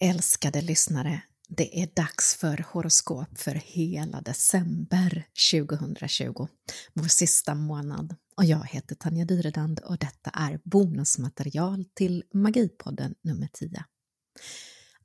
Älskade lyssnare, det är dags för horoskop för hela december 2020, vår sista månad. Och jag heter Tanja Dyredand och detta är bonusmaterial till Magipodden nummer 10.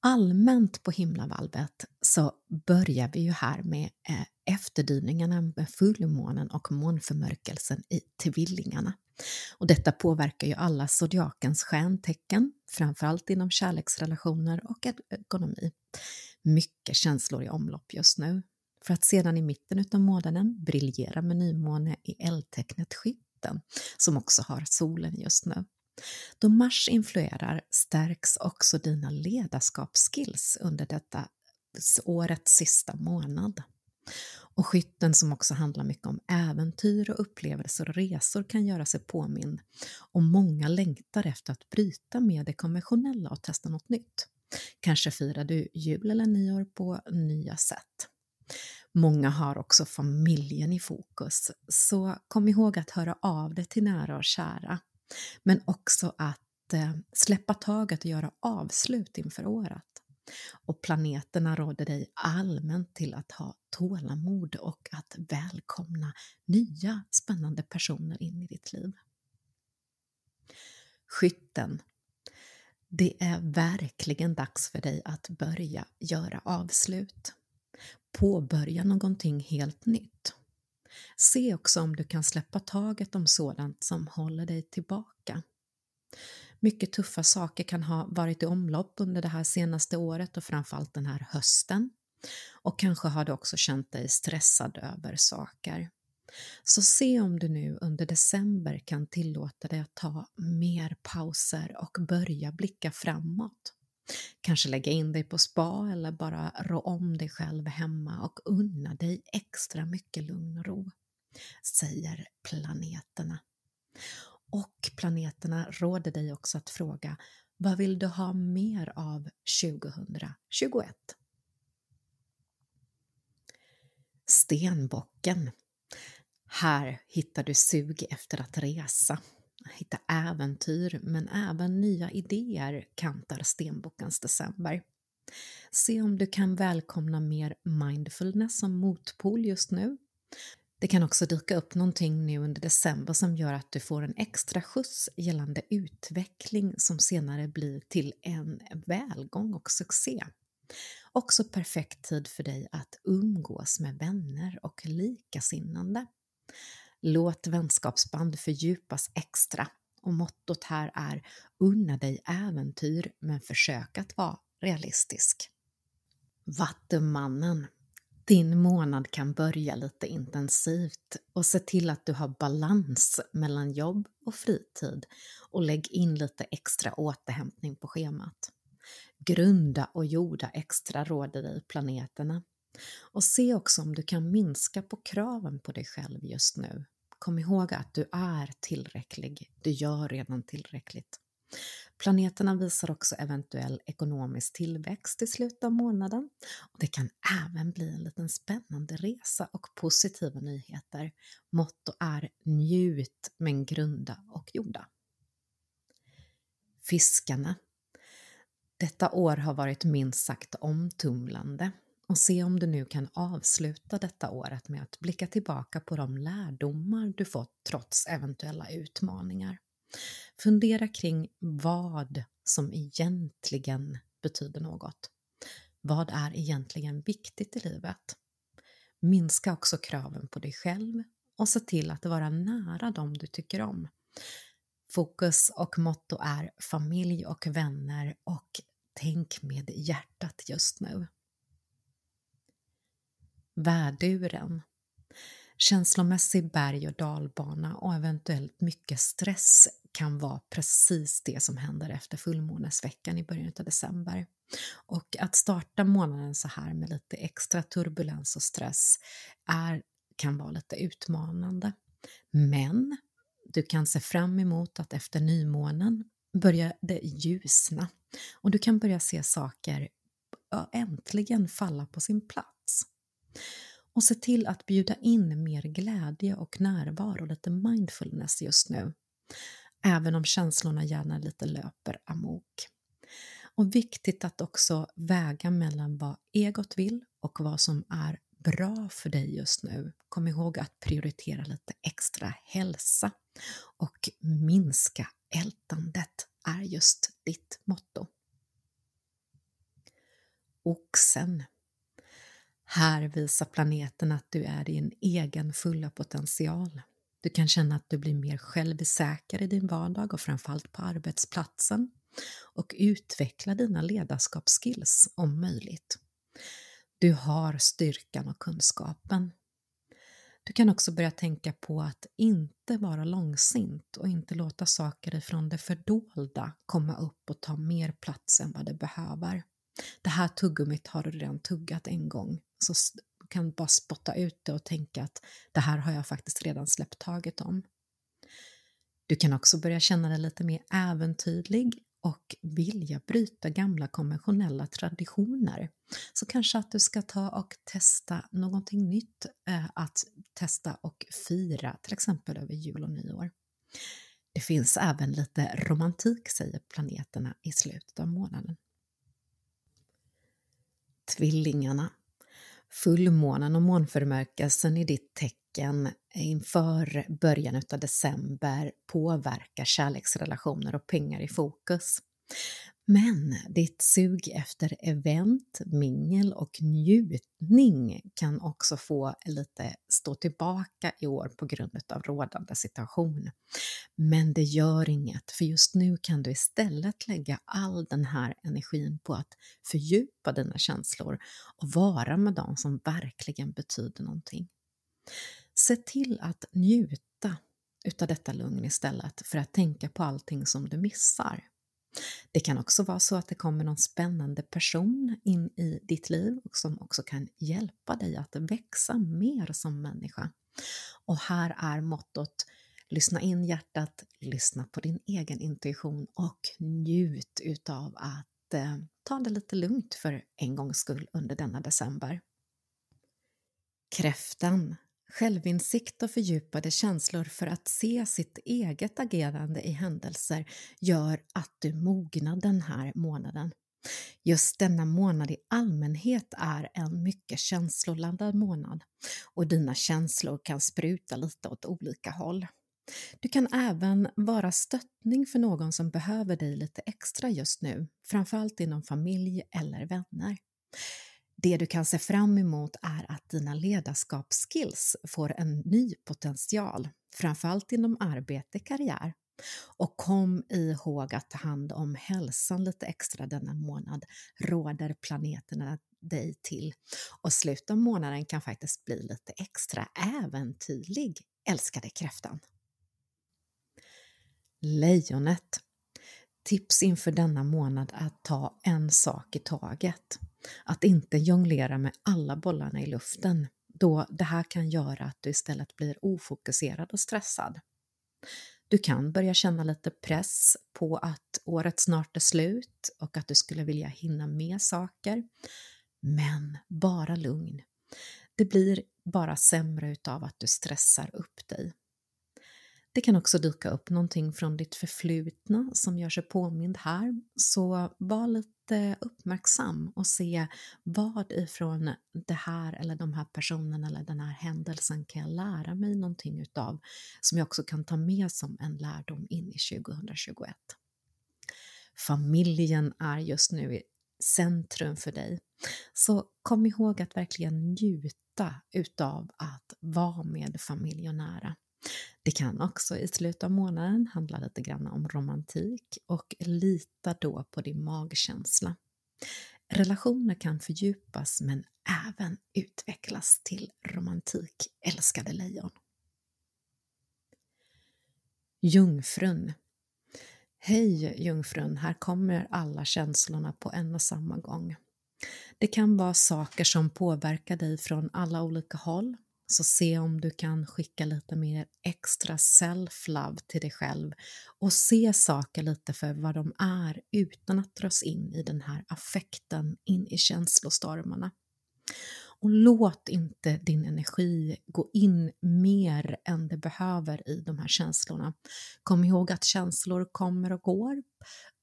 Allmänt på himlavalvet så börjar vi ju här med eh, efterdyningarna med fullmånen och månförmörkelsen i tvillingarna. Och detta påverkar ju alla zodiakens stjärntecken, framförallt inom kärleksrelationer och ekonomi. Mycket känslor i omlopp just nu. För att sedan i mitten av månaden briljera med nymåne i eldtecknet skytten, som också har solen just nu. Då Mars influerar stärks också dina ledarskapsskills under detta årets sista månad. Och skytten som också handlar mycket om äventyr och upplevelser och resor kan göra sig påmind. Och många längtar efter att bryta med det konventionella och testa något nytt. Kanske firar du jul eller nyår på nya sätt. Många har också familjen i fokus, så kom ihåg att höra av dig till nära och kära. Men också att eh, släppa taget och göra avslut inför året. Och planeterna råder dig allmänt till att ha tålamod och att välkomna nya spännande personer in i ditt liv. Skytten. Det är verkligen dags för dig att börja göra avslut. Påbörja någonting helt nytt. Se också om du kan släppa taget om sådant som håller dig tillbaka. Mycket tuffa saker kan ha varit i omlopp under det här senaste året och framförallt den här hösten. Och kanske har du också känt dig stressad över saker. Så se om du nu under december kan tillåta dig att ta mer pauser och börja blicka framåt. Kanske lägga in dig på spa eller bara rå om dig själv hemma och unna dig extra mycket lugn och ro, säger planeterna. Och planeterna råder dig också att fråga vad vill du ha mer av 2021? Stenbocken. Här hittar du sug efter att resa, hitta äventyr men även nya idéer kantar stenbockens december. Se om du kan välkomna mer mindfulness som motpol just nu. Det kan också dyka upp någonting nu under december som gör att du får en extra skjuts gällande utveckling som senare blir till en välgång och succé. Också perfekt tid för dig att umgås med vänner och likasinnande. Låt vänskapsband fördjupas extra och mottot här är unna dig äventyr men försök att vara realistisk. Vattumannen din månad kan börja lite intensivt och se till att du har balans mellan jobb och fritid och lägg in lite extra återhämtning på schemat. Grunda och jorda extra råder dig planeterna. Och se också om du kan minska på kraven på dig själv just nu. Kom ihåg att du är tillräcklig, du gör redan tillräckligt. Planeterna visar också eventuell ekonomisk tillväxt i slutet av månaden och det kan även bli en liten spännande resa och positiva nyheter. Motto är njut men grunda och jorda. Fiskarna. Detta år har varit minst sagt omtumlande och se om du nu kan avsluta detta året med att blicka tillbaka på de lärdomar du fått trots eventuella utmaningar. Fundera kring vad som egentligen betyder något. Vad är egentligen viktigt i livet? Minska också kraven på dig själv och se till att vara nära dem du tycker om. Fokus och motto är familj och vänner och tänk med hjärtat just nu. Värduren Känslomässig berg och dalbana och eventuellt mycket stress kan vara precis det som händer efter fullmånesveckan i början av december. Och att starta månaden så här med lite extra turbulens och stress är, kan vara lite utmanande. Men du kan se fram emot att efter nymånen börjar det ljusna och du kan börja se saker äntligen falla på sin plats och se till att bjuda in mer glädje och närvaro, lite mindfulness just nu. Även om känslorna gärna lite löper amok. Och viktigt att också väga mellan vad egot vill och vad som är bra för dig just nu. Kom ihåg att prioritera lite extra hälsa och minska ältandet är just ditt motto. Oxen. Här visar planeten att du är din egen fulla potential. Du kan känna att du blir mer självsäker i din vardag och framförallt på arbetsplatsen och utveckla dina ledarskapsskills om möjligt. Du har styrkan och kunskapen. Du kan också börja tänka på att inte vara långsint och inte låta saker ifrån det fördolda komma upp och ta mer plats än vad det behöver. Det här tuggummit har du redan tuggat en gång, så du kan bara spotta ut det och tänka att det här har jag faktiskt redan släppt taget om. Du kan också börja känna dig lite mer äventyrlig och vilja bryta gamla konventionella traditioner. Så kanske att du ska ta och testa någonting nytt eh, att testa och fira, till exempel över jul och nyår. Det finns även lite romantik, säger planeterna i slutet av månaden. Tvillingarna. Fullmånen och månförmörkelsen i ditt tecken inför början av december påverkar kärleksrelationer och pengar i fokus. Men ditt sug efter event, mingel och njutning kan också få lite stå tillbaka i år på grund av rådande situation. Men det gör inget, för just nu kan du istället lägga all den här energin på att fördjupa dina känslor och vara med dem som verkligen betyder någonting. Se till att njuta utav detta lugn istället för att tänka på allting som du missar. Det kan också vara så att det kommer någon spännande person in i ditt liv och som också kan hjälpa dig att växa mer som människa. Och här är mottot Lyssna in hjärtat, lyssna på din egen intuition och njut utav att eh, ta det lite lugnt för en gångs skull under denna december. Kräftan Självinsikt och fördjupade känslor för att se sitt eget agerande i händelser gör att du mognar den här månaden. Just denna månad i allmänhet är en mycket känsloladdad månad och dina känslor kan spruta lite åt olika håll. Du kan även vara stöttning för någon som behöver dig lite extra just nu, framförallt inom familj eller vänner. Det du kan se fram emot är att dina ledarskapsskills får en ny potential, framförallt inom arbete, karriär. Och kom ihåg att ta hand om hälsan lite extra denna månad, råder planeterna dig till. Och slutet av månaden kan faktiskt bli lite extra äventyrlig, älskade kräftan. Lejonet. Tips inför denna månad att ta en sak i taget. Att inte jonglera med alla bollarna i luften då det här kan göra att du istället blir ofokuserad och stressad. Du kan börja känna lite press på att året snart är slut och att du skulle vilja hinna med saker. Men bara lugn. Det blir bara sämre utav att du stressar upp dig. Det kan också dyka upp någonting från ditt förflutna som gör sig påmind här, så var lite uppmärksam och se vad ifrån det här eller de här personerna eller den här händelsen kan jag lära mig någonting utav som jag också kan ta med som en lärdom in i 2021. Familjen är just nu i centrum för dig. Så kom ihåg att verkligen njuta utav att vara med familj och nära. Det kan också i slutet av månaden handla lite grann om romantik och lita då på din magkänsla. Relationer kan fördjupas men även utvecklas till romantik, älskade lejon. Jungfrun Hej Jungfrun, här kommer alla känslorna på en och samma gång. Det kan vara saker som påverkar dig från alla olika håll så se om du kan skicka lite mer extra self-love till dig själv och se saker lite för vad de är utan att dras in i den här affekten, in i känslostormarna. Och låt inte din energi gå in mer än det behöver i de här känslorna. Kom ihåg att känslor kommer och går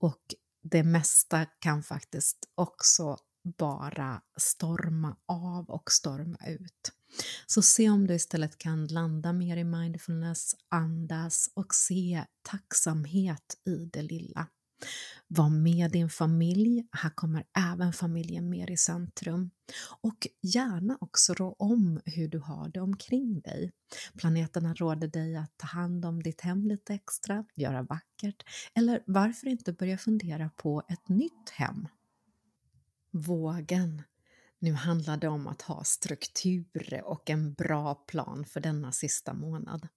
och det mesta kan faktiskt också bara storma av och storma ut. Så se om du istället kan landa mer i mindfulness, andas och se tacksamhet i det lilla. Var med din familj, här kommer även familjen mer i centrum. Och gärna också rå om hur du har det omkring dig. Planeterna råder dig att ta hand om ditt hem lite extra, göra vackert eller varför inte börja fundera på ett nytt hem? Vågen. Nu handlar det om att ha struktur och en bra plan för denna sista månad.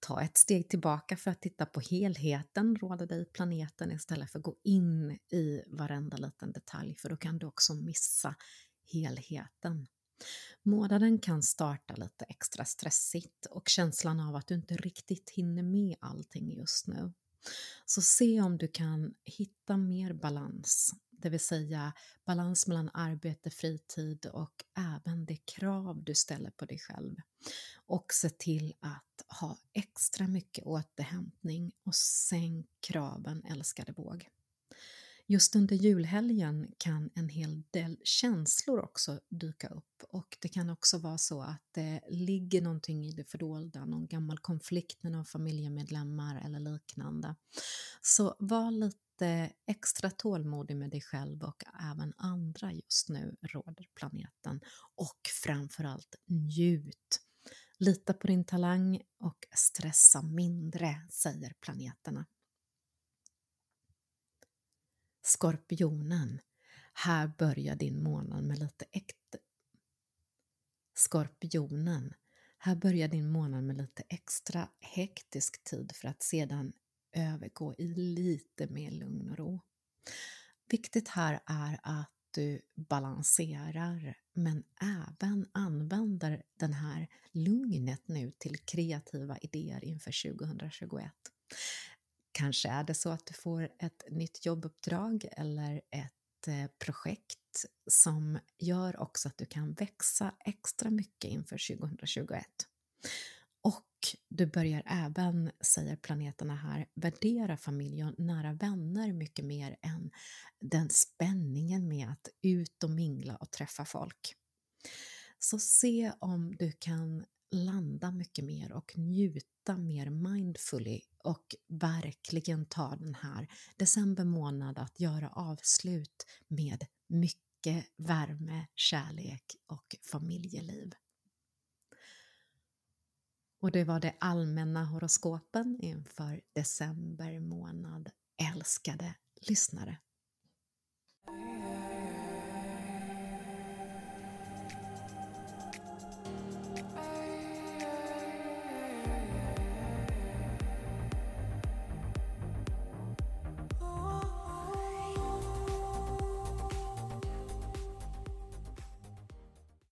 Ta ett steg tillbaka för att titta på helheten, råder dig planeten istället för att gå in i varenda liten detalj för då kan du också missa helheten. Månaden kan starta lite extra stressigt och känslan av att du inte riktigt hinner med allting just nu. Så se om du kan hitta mer balans det vill säga balans mellan arbete, fritid och även det krav du ställer på dig själv. Och se till att ha extra mycket återhämtning och sänk kraven älskade våg. Just under julhelgen kan en hel del känslor också dyka upp och det kan också vara så att det ligger någonting i det fördolda, någon gammal konflikt med någon familjemedlemmar eller liknande. Så var lite lite extra tålmodig med dig själv och även andra just nu, råder planeten. Och framförallt njut! Lita på din talang och stressa mindre, säger planeterna. Skorpionen. Här börjar din månad med lite äkta... Skorpionen. Här börjar din månad med lite extra hektisk tid för att sedan övergå i lite mer lugn och ro. Viktigt här är att du balanserar men även använder den här lugnet nu till kreativa idéer inför 2021. Kanske är det så att du får ett nytt jobbuppdrag eller ett eh, projekt som gör också att du kan växa extra mycket inför 2021. Och du börjar även, säger planeterna här, värdera familj och nära vänner mycket mer än den spänningen med att ut och mingla och träffa folk. Så se om du kan landa mycket mer och njuta mer mindfully och verkligen ta den här december månad att göra avslut med mycket värme, kärlek och familjeliv. Och det var det allmänna horoskopen inför december månad. Älskade lyssnare.